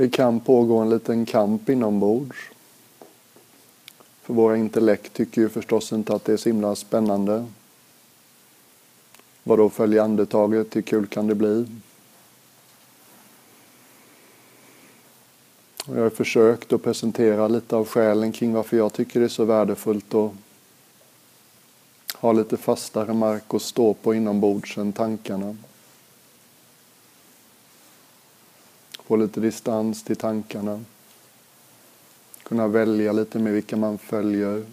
Det kan pågå en liten kamp inombords. För våra intellekt tycker ju förstås inte att det är så himla spännande. Vad då följer andetaget? Hur kul kan det bli? Och jag har försökt att presentera lite av skälen kring varför jag tycker det är så värdefullt att ha lite fastare mark att stå på inombords än tankarna. Få lite distans till tankarna. Kunna välja lite med vilka man följer.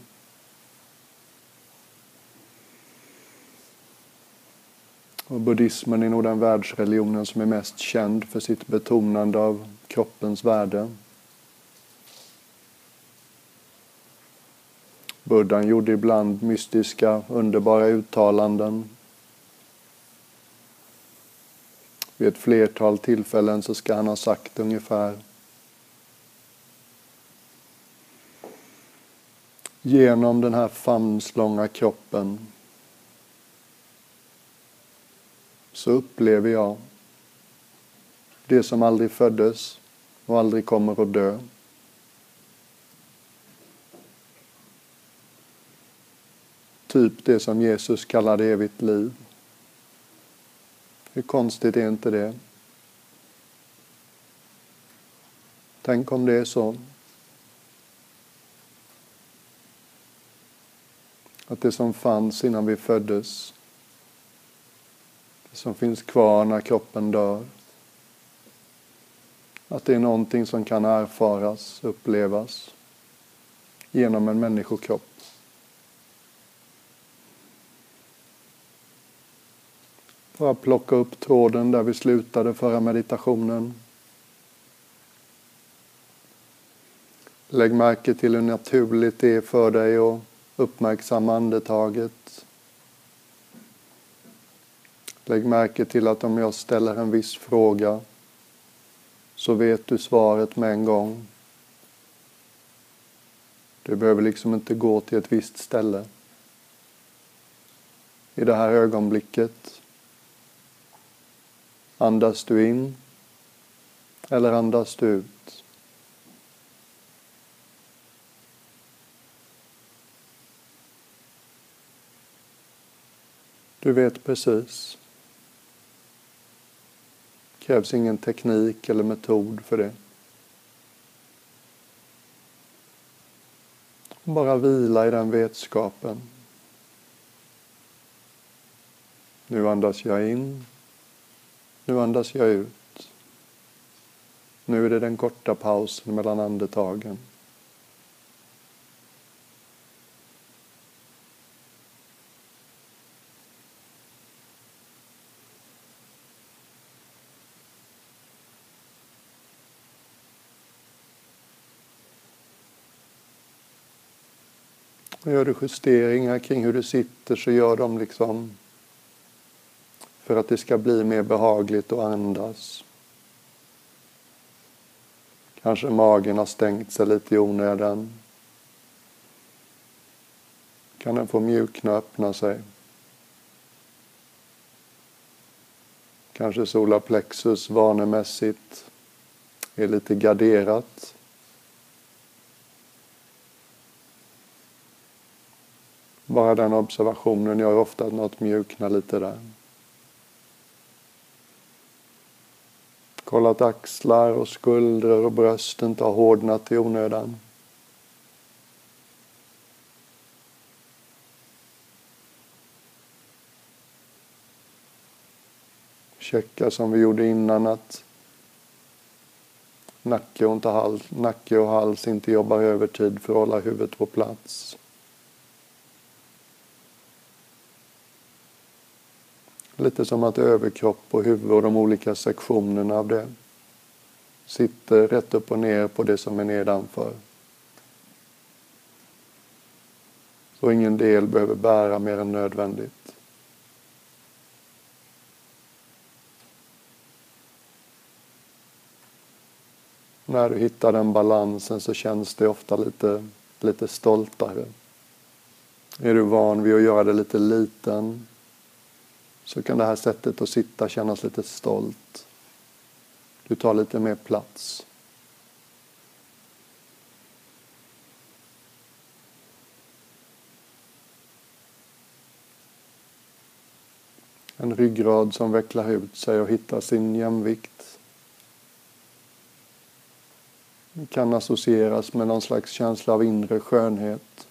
Och buddhismen är nog den världsreligionen som är mest känd för sitt betonande av kroppens värde. Buddhan gjorde ibland mystiska, underbara uttalanden. Vid ett flertal tillfällen så ska han ha sagt ungefär Genom den här famnslånga kroppen så upplever jag det som aldrig föddes och aldrig kommer att dö. Typ det som Jesus kallade evigt liv. Hur konstigt är inte det? Tänk om det är så. Att det som fanns innan vi föddes, det som finns kvar när kroppen dör, att det är någonting som kan erfaras, upplevas genom en människokropp. Bara plocka upp tråden där vi slutade förra meditationen. Lägg märke till hur naturligt det är för dig att uppmärksamma andetaget. Lägg märke till att om jag ställer en viss fråga så vet du svaret med en gång. Du behöver liksom inte gå till ett visst ställe. I det här ögonblicket Andas du in eller andas du ut? Du vet precis. Det krävs ingen teknik eller metod för det. Bara vila i den vetskapen. Nu andas jag in nu andas jag ut. Nu är det den korta pausen mellan andetagen. Gör du justeringar kring hur du sitter så gör de liksom för att det ska bli mer behagligt att andas. Kanske magen har stängt sig lite i onödan. Kan den få mjukna och öppna sig. Kanske solarplexus vanemässigt är lite garderat. Bara den observationen gör ofta att något mjuknar lite där. Kolla att axlar och skuldror och bröst inte har hårdnat i onödan. Checka som vi gjorde innan att nacke och, inte hals, nacke och hals inte jobbar övertid för att hålla huvudet på plats. Lite som att överkropp och huvud och de olika sektionerna av det sitter rätt upp och ner på det som är nedanför. Så ingen del behöver bära mer än nödvändigt. När du hittar den balansen så känns det ofta lite, lite stoltare. Är du van vid att göra det lite liten så kan det här sättet att sitta kännas lite stolt. Du tar lite mer plats. En ryggrad som vecklar ut sig och hittar sin jämvikt. Det kan associeras med någon slags känsla av inre skönhet.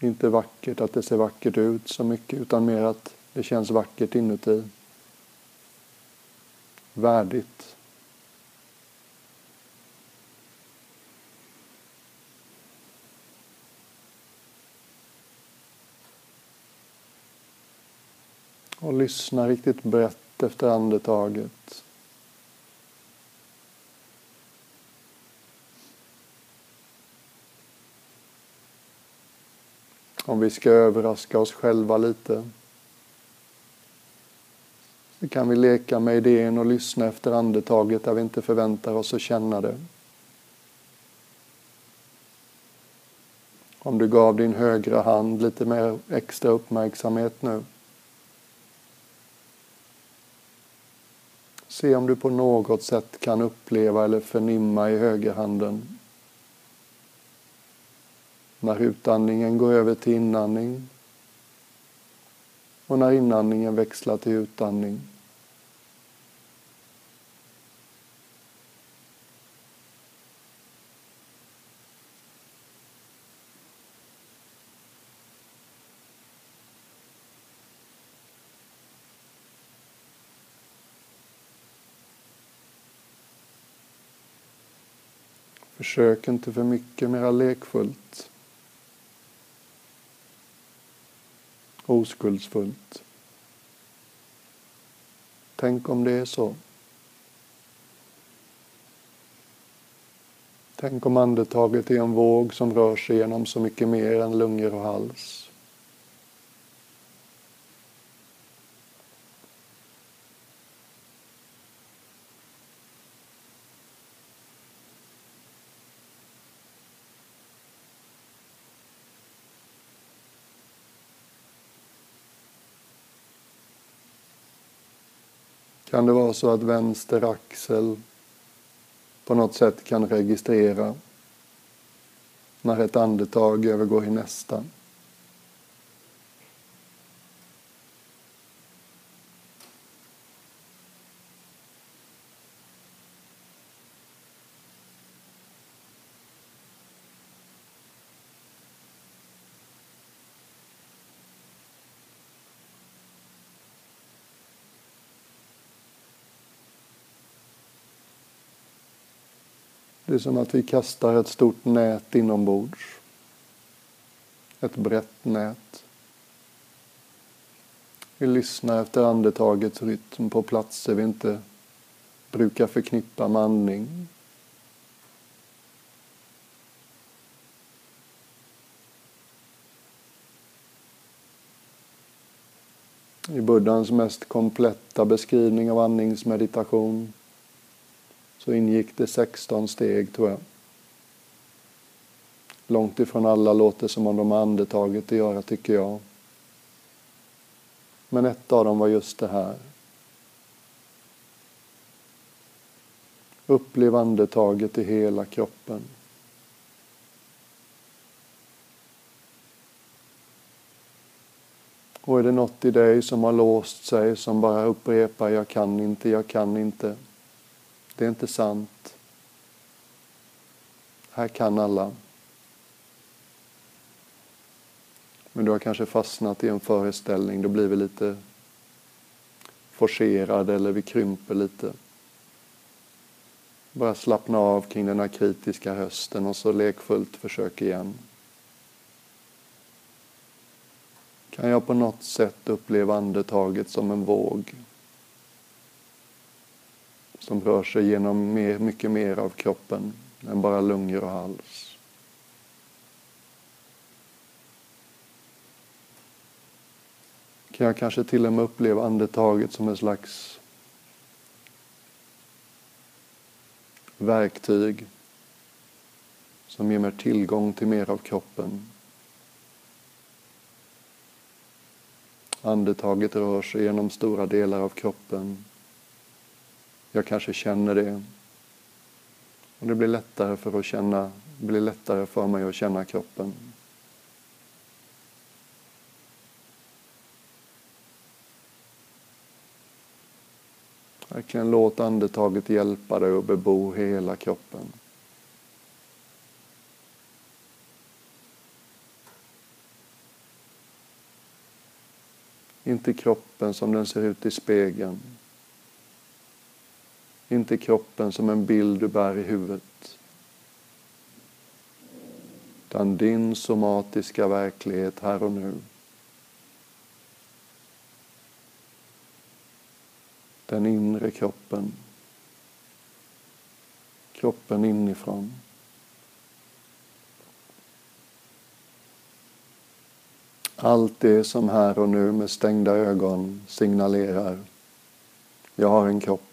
Inte vackert att det ser vackert ut så mycket utan mer att det känns vackert inuti. Värdigt. Och lyssna riktigt brett efter andetaget. Om vi ska överraska oss själva lite så kan vi leka med idén och lyssna efter andetaget där vi inte förväntar oss att känna det. Om du gav din högra hand lite mer extra uppmärksamhet nu Se om du på något sätt kan uppleva eller förnimma i högerhanden. När utandningen går över till inandning och när inandningen växlar till utandning. Försök inte för mycket, mera lekfullt. Oskuldsfullt. Tänk om det är så. Tänk om andetaget är en våg som rör sig genom så mycket mer än lungor och hals. Kan det vara så att vänster axel på något sätt kan registrera när ett andetag övergår i nästa? Det är som att vi kastar ett stort nät inombords. Ett brett nät. Vi lyssnar efter andetagets rytm på platser vi inte brukar förknippa med andning. I Buddhas mest kompletta beskrivning av andningsmeditation så ingick det 16 steg tror jag. Långt ifrån alla låter som om de har andetaget att göra tycker jag. Men ett av dem var just det här. Upplev andetaget i hela kroppen. Och är det något i dig som har låst sig, som bara upprepar jag kan inte, jag kan inte det är inte sant. Här kan alla. Men du har kanske fastnat i en föreställning, då blir vi lite forcerade eller vi krymper lite. Bara slappna av kring den här kritiska hösten och så lekfullt försök igen. Kan jag på något sätt uppleva andetaget som en våg? Som rör sig genom mer, mycket mer av kroppen än bara lungor och hals. Kan jag kanske till och med uppleva andetaget som en slags verktyg som ger mig tillgång till mer av kroppen. Andetaget rör sig genom stora delar av kroppen jag kanske känner det. Och det blir lättare för, att känna, blir lättare för mig att känna kroppen. Verkligen låt andetaget hjälpa dig att bebo hela kroppen. Inte kroppen som den ser ut i spegeln inte kroppen som en bild du bär i huvudet. Utan din somatiska verklighet här och nu. Den inre kroppen. Kroppen inifrån. Allt det som här och nu med stängda ögon signalerar. Jag har en kropp.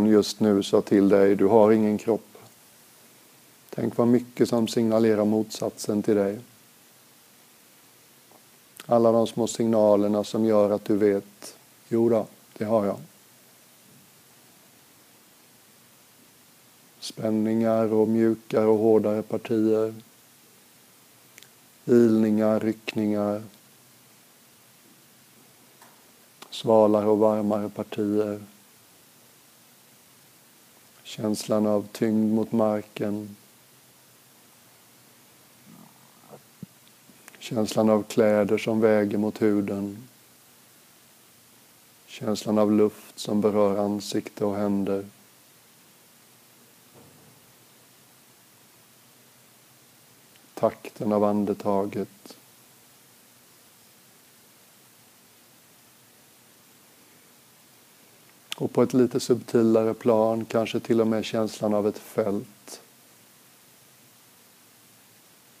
Någon just nu sa till dig, du har ingen kropp. Tänk vad mycket som signalerar motsatsen till dig. Alla de små signalerna som gör att du vet, jo då, det har jag. Spänningar och mjukare och hårdare partier. Ilningar, ryckningar. Svalare och varmare partier. Känslan av tyngd mot marken. Känslan av kläder som väger mot huden. Känslan av luft som berör ansikte och händer. Takten av andetaget. Och på ett lite subtilare plan kanske till och med känslan av ett fält.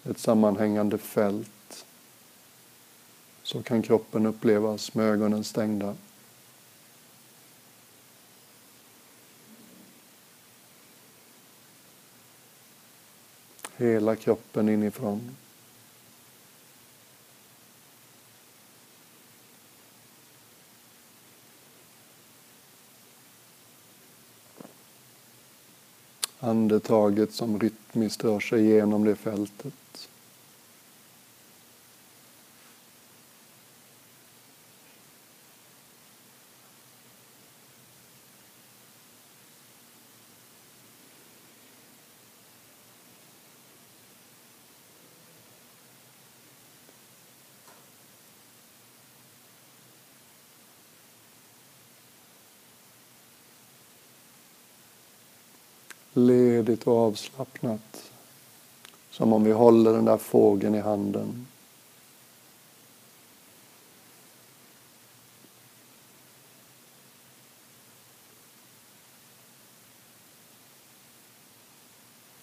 Ett sammanhängande fält så kan kroppen upplevas med ögonen stängda. Hela kroppen inifrån. Andetaget som rytmiskt rör sig genom det fältet. Ledigt och avslappnat. Som om vi håller den där fågeln i handen.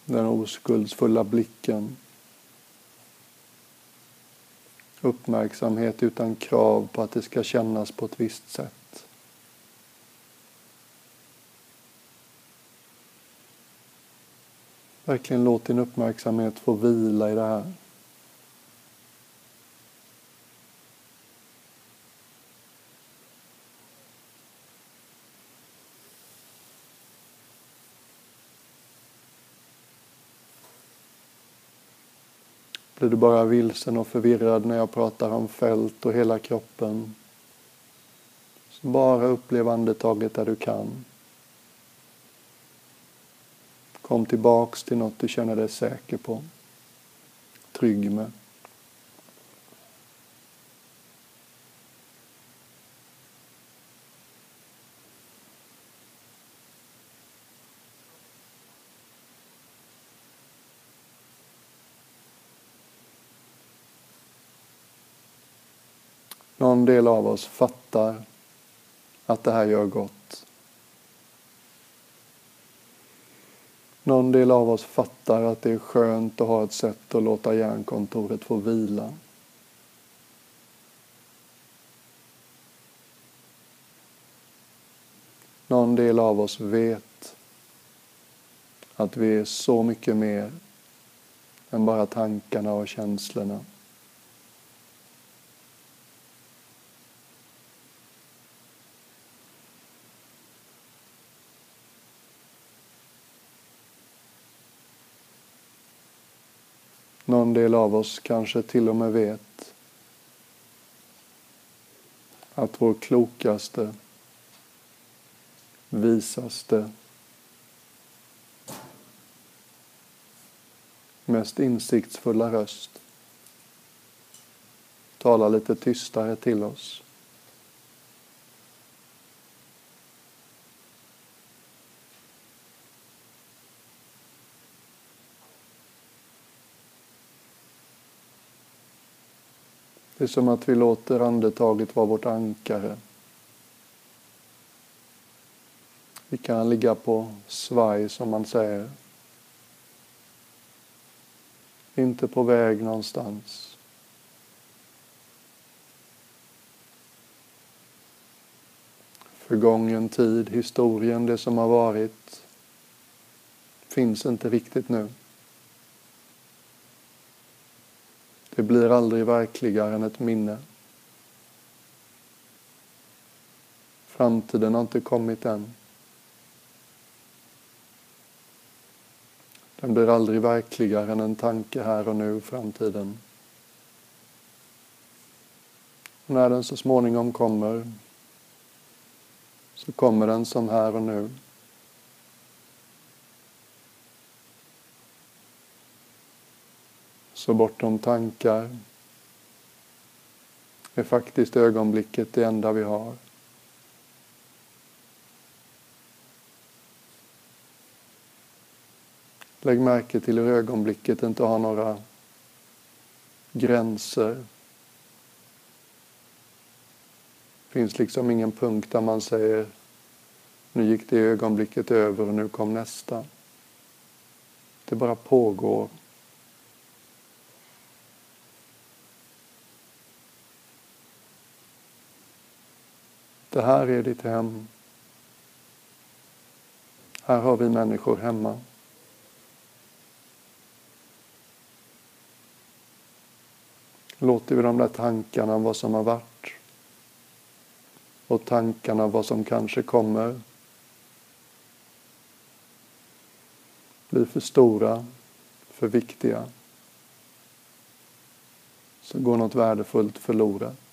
Den oskuldsfulla blicken. Uppmärksamhet utan krav på att det ska kännas på ett visst sätt. Verkligen låt din uppmärksamhet få vila i det här. Blir du bara vilsen och förvirrad när jag pratar om fält och hela kroppen, så bara upplev andetaget där du kan. Kom tillbaks till något du känner dig säker på, trygg med. Någon del av oss fattar att det här gör gott. Någon del av oss fattar att det är skönt att ha ett sätt att låta hjärnkontoret få vila. Någon del av oss vet att vi är så mycket mer än bara tankarna och känslorna. Någon del av oss kanske till och med vet att vår klokaste, visaste, mest insiktsfulla röst talar lite tystare till oss. Det är som att vi låter andetaget vara vårt ankare. Vi kan ligga på svaj som man säger. Inte på väg någonstans. Förgången tid, historien, det som har varit finns inte riktigt nu. Det blir aldrig verkligare än ett minne. Framtiden har inte kommit än. Den blir aldrig verkligare än en tanke här och nu, framtiden. Och när den så småningom kommer så kommer den som här och nu. Så bortom tankar är faktiskt ögonblicket det enda vi har. Lägg märke till hur ögonblicket inte har några gränser. Det finns liksom ingen punkt där man säger nu gick det ögonblicket över och nu kom nästa. Det bara pågår. Det här är ditt hem. Här har vi människor hemma. Låter vi de där tankarna om vad som har varit och tankarna om vad som kanske kommer bli för stora, för viktiga så går något värdefullt förlorat.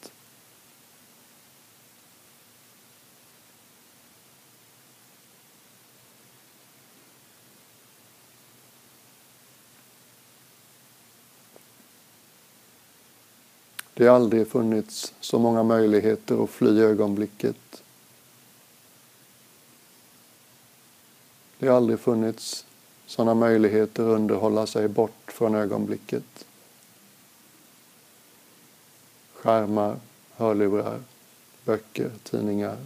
Det har aldrig funnits så många möjligheter att fly ögonblicket. Det har aldrig funnits sådana möjligheter att underhålla sig bort från ögonblicket. Skärmar, hörlurar, böcker, tidningar.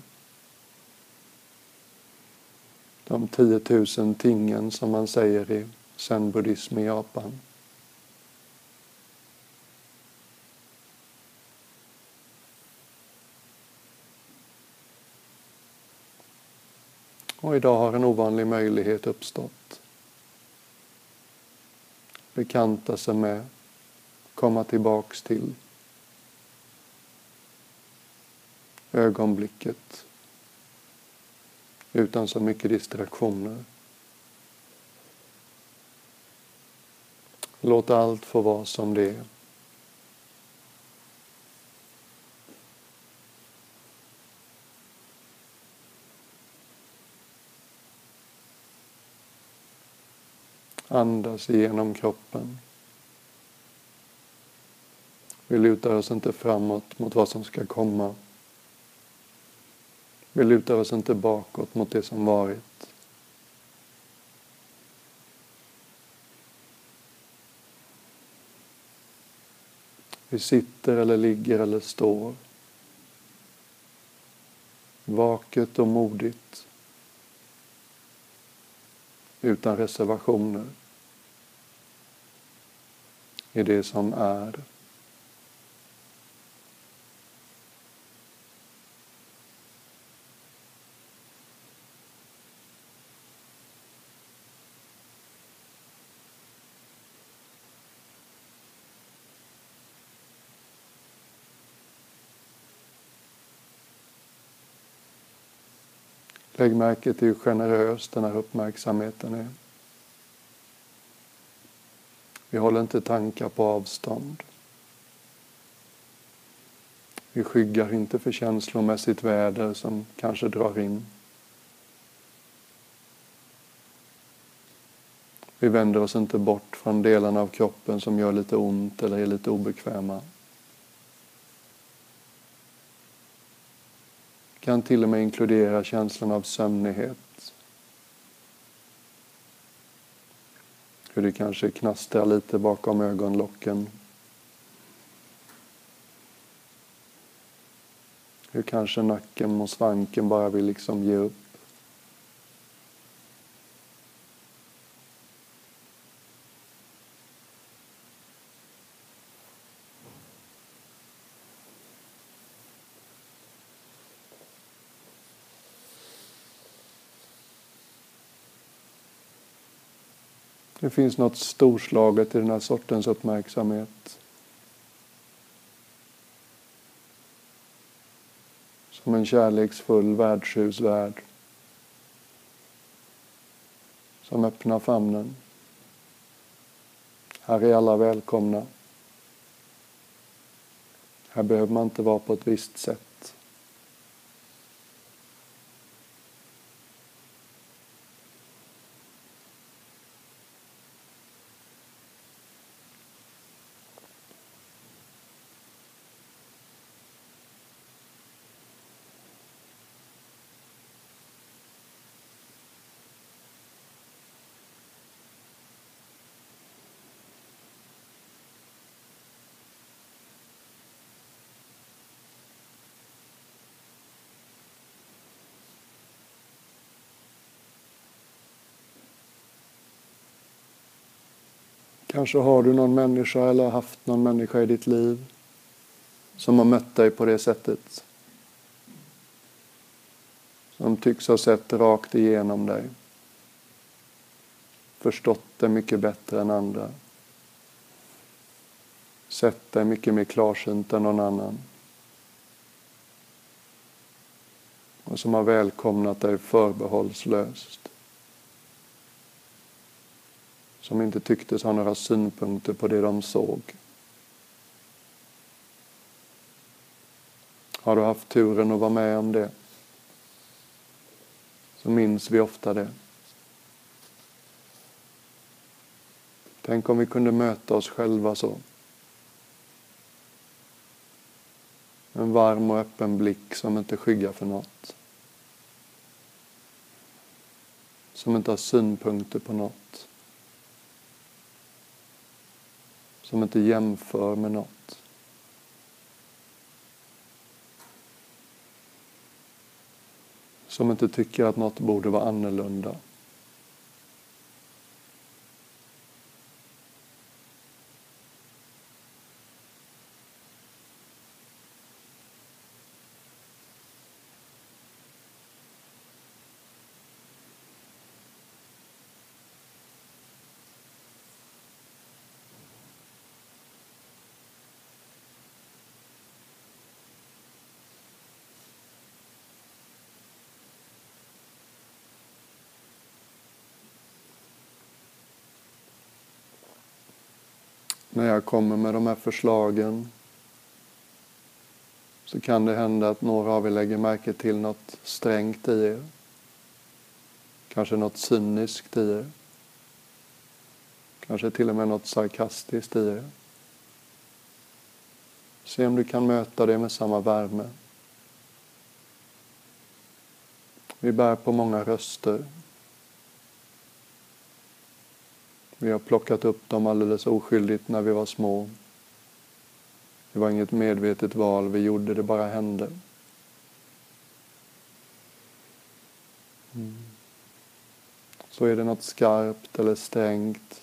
De 10 000 tingen som man säger i zen-buddhism i Japan. Och idag har en ovanlig möjlighet uppstått. Bekanta sig med, komma tillbaks till ögonblicket utan så mycket distraktioner. Låt allt få vara som det är. Andas igenom kroppen. Vi lutar oss inte framåt mot vad som ska komma. Vi lutar oss inte bakåt mot det som varit. Vi sitter eller ligger eller står. Vaket och modigt utan reservationer i det som är. Lägg märke till hur generös den här uppmärksamheten är. Vi håller inte tankar på avstånd. Vi skyggar inte för känslomässigt väder som kanske drar in. Vi vänder oss inte bort från delarna av kroppen som gör lite ont eller är lite obekväma. kan till och med inkludera känslan av sömnighet. Hur det kanske knastrar lite bakom ögonlocken. Hur kanske nacken och svanken bara vill liksom ge upp. Det finns något storslaget i den här sortens uppmärksamhet. Som en kärleksfull värdshusvärd. Som öppnar famnen. Här är alla välkomna. Här behöver man inte vara på ett visst sätt. Kanske har du någon människa eller haft någon människa i ditt liv som har mött dig på det sättet. Som tycks ha sett rakt igenom dig. Förstått dig mycket bättre än andra. Sett dig mycket mer klarsynt än någon annan. Och som har välkomnat dig förbehållslöst som inte tycktes ha några synpunkter på det de såg. Har du haft turen att vara med om det så minns vi ofta det. Tänk om vi kunde möta oss själva så. En varm och öppen blick som inte skyggar för något. Som inte har synpunkter på något. Som inte jämför med något. Som inte tycker att något borde vara annorlunda. När jag kommer med de här förslagen så kan det hända att några av er lägger märke till något strängt i er. Kanske något cyniskt i er. Kanske till och med något sarkastiskt i er. Se om du kan möta det med samma värme. Vi bär på många röster. Vi har plockat upp dem alldeles oskyldigt när vi var små. Det var inget medvetet val vi gjorde, det bara hände. Mm. Så är det något skarpt eller strängt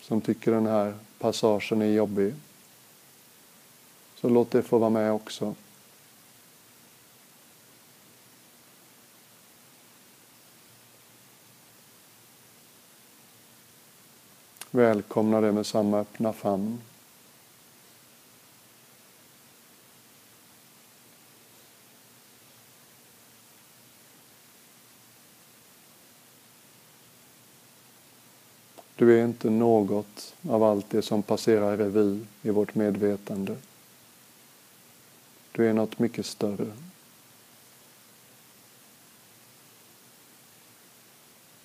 som tycker den här passagen är jobbig. Så låt det få vara med också. Välkomna det med samma öppna famn. Du är inte något av allt det som passerar revy i vårt medvetande. Du är något mycket större.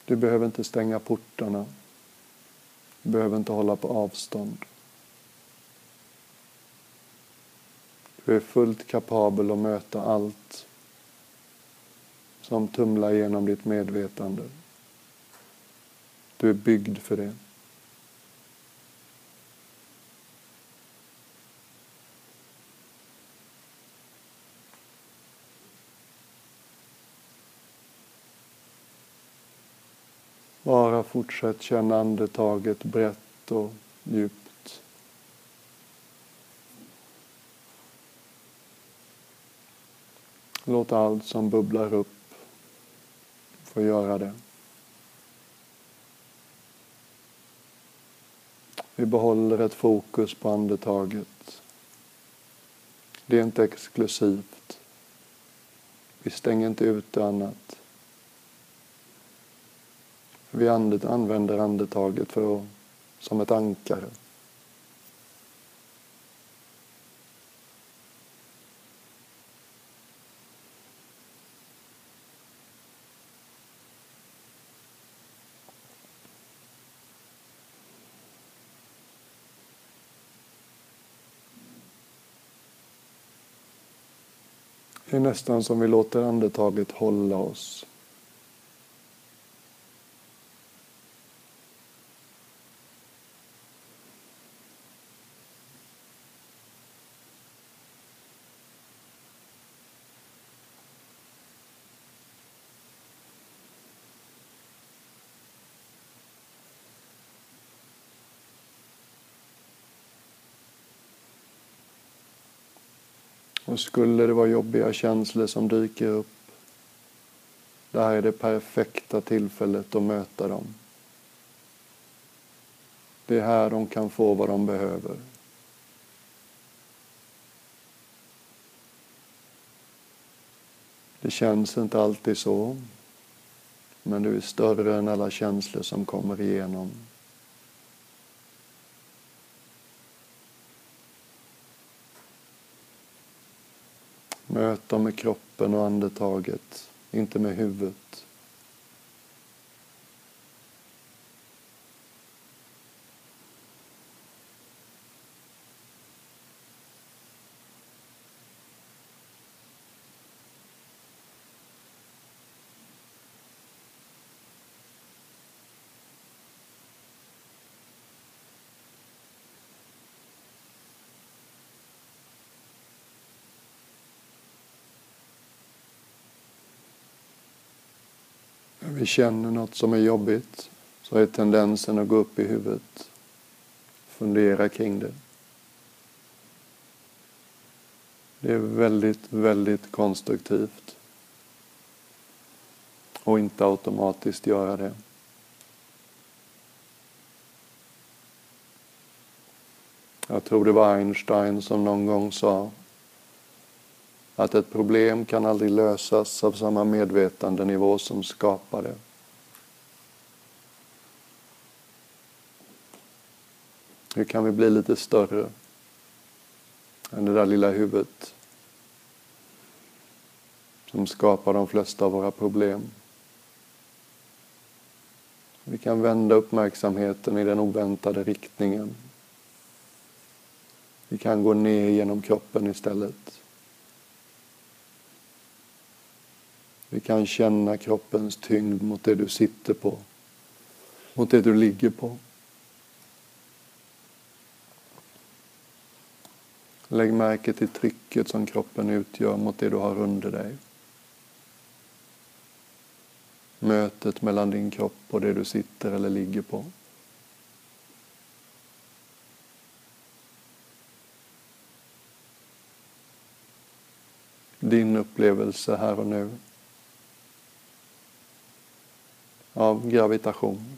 Du behöver inte stänga portarna. Du behöver inte hålla på avstånd. Du är fullt kapabel att möta allt som tumlar genom ditt medvetande. Du är byggd för det. Fortsätt känna andetaget brett och djupt. Låt allt som bubblar upp få göra det. Vi behåller ett fokus på andetaget. Det är inte exklusivt. Vi stänger inte ute annat. Vi använder andetaget för att, som ett ankare. Det är nästan som vi låter andetaget hålla oss. Och skulle det vara jobbiga känslor som dyker upp, det här är det perfekta tillfället att möta dem. Det är här de kan få vad de behöver. Det känns inte alltid så, men du är större än alla känslor som kommer igenom. Möt dem med kroppen och andetaget, inte med huvudet. Vi känner något som är jobbigt så är tendensen att gå upp i huvudet. Fundera kring det. Det är väldigt, väldigt konstruktivt. Och inte automatiskt göra det. Jag tror det var Einstein som någon gång sa att ett problem kan aldrig lösas av samma medvetandenivå som skapar det. Hur kan vi bli lite större än det där lilla huvudet som skapar de flesta av våra problem? Vi kan vända uppmärksamheten i den oväntade riktningen. Vi kan gå ner genom kroppen istället. Vi kan känna kroppens tyngd mot det du sitter på, mot det du ligger på. Lägg märke till trycket som kroppen utgör mot det du har under dig. Mötet mellan din kropp och det du sitter eller ligger på. Din upplevelse här och nu. Av gravitation.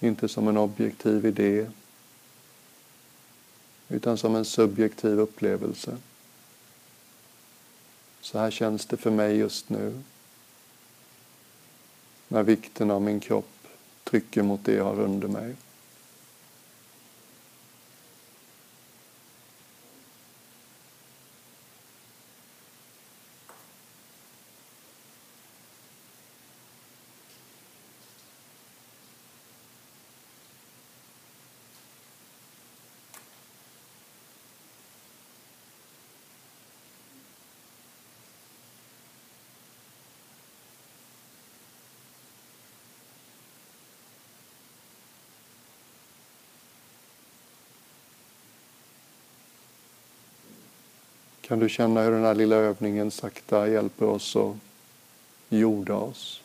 Inte som en objektiv idé utan som en subjektiv upplevelse. Så här känns det för mig just nu. När vikten av min kropp trycker mot det jag har under mig. Kan du känna hur den här lilla övningen sakta hjälper oss att jorda oss?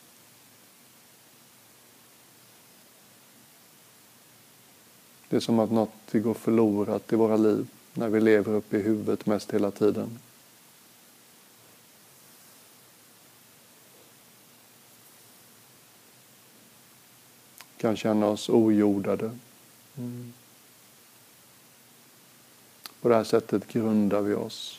Det är som att något går förlorat i våra liv när vi lever uppe i huvudet mest hela tiden. Kan känna oss ojordade. Mm. På det här sättet grundar vi oss.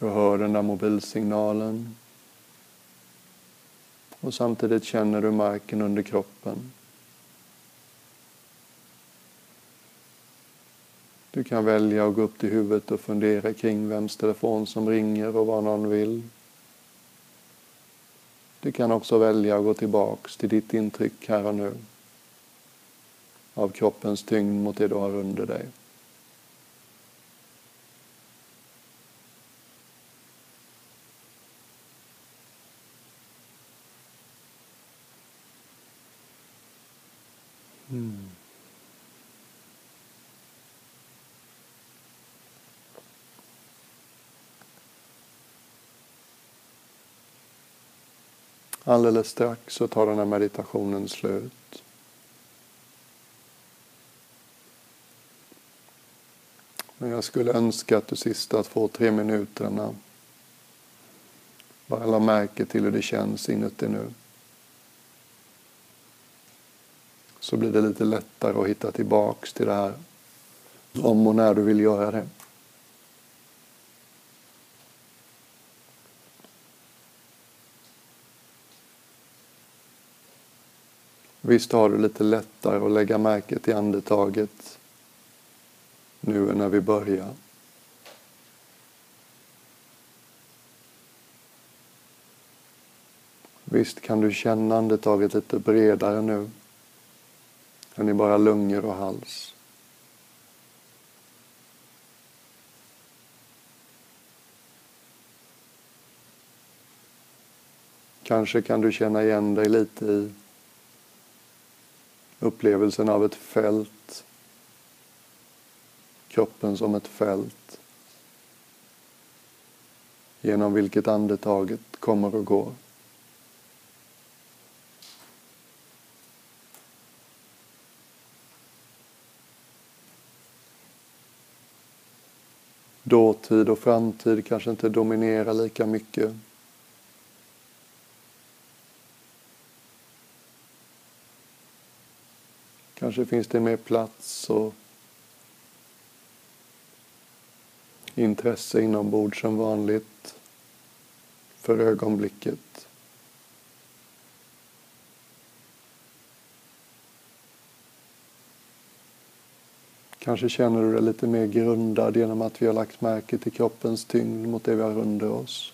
Du hör den där mobilsignalen. Och samtidigt känner du marken under kroppen. Du kan välja att gå upp till huvudet och fundera kring vems telefon som ringer och vad någon vill. Du kan också välja att gå tillbaks till ditt intryck här och nu av kroppens tyngd mot det du har under dig. Alldeles strax så tar den här meditationen slut. Men jag skulle önska att du sista två, tre minuterna bara la märke till hur det känns inuti nu. så blir det lite lättare att hitta tillbaks till det här om och när du vill göra det. Visst har du lite lättare att lägga märke till andetaget nu än när vi börjar. Visst kan du känna andetaget lite bredare nu än i bara lungor och hals. Kanske kan du känna igen dig lite i upplevelsen av ett fält. Kroppen som ett fält genom vilket andetaget kommer och går. dåtid och framtid kanske inte dominerar lika mycket. Kanske finns det mer plats och intresse inombords som vanligt för ögonblicket. Kanske känner du dig lite mer grundad genom att vi har lagt märke till kroppens tyngd mot det vi har under oss.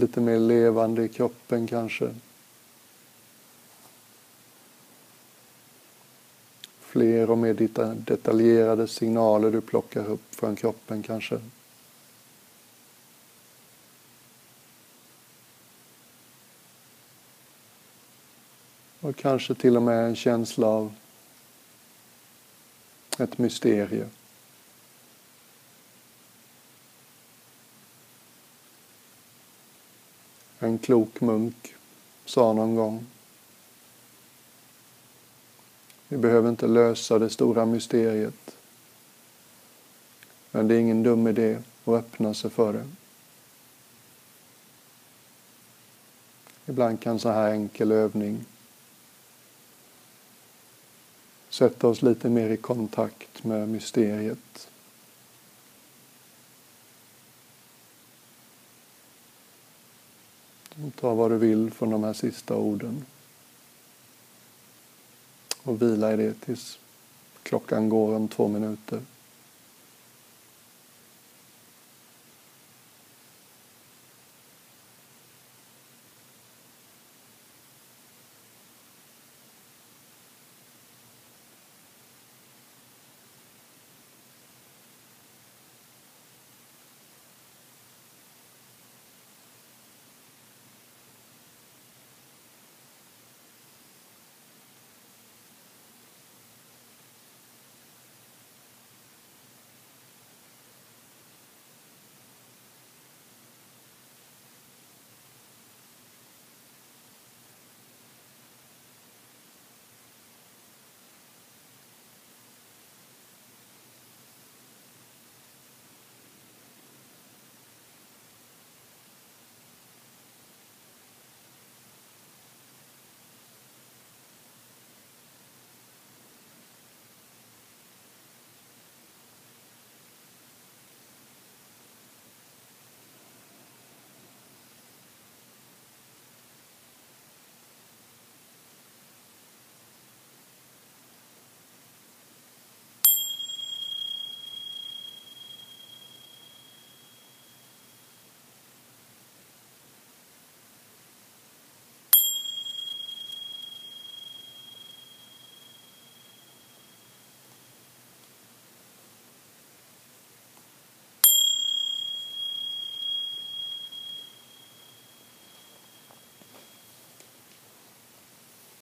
Lite mer levande i kroppen kanske. Fler och mer detaljerade signaler du plockar upp från kroppen kanske. Och kanske till och med en känsla av ett mysterium. En klok munk sa någon gång Vi behöver inte lösa det stora mysteriet. Men det är ingen dum idé att öppna sig för det. Ibland kan så här enkel övning sätta oss lite mer i kontakt med mysteriet. Ta vad du vill från de här sista orden. Och vila i det tills klockan går om två minuter.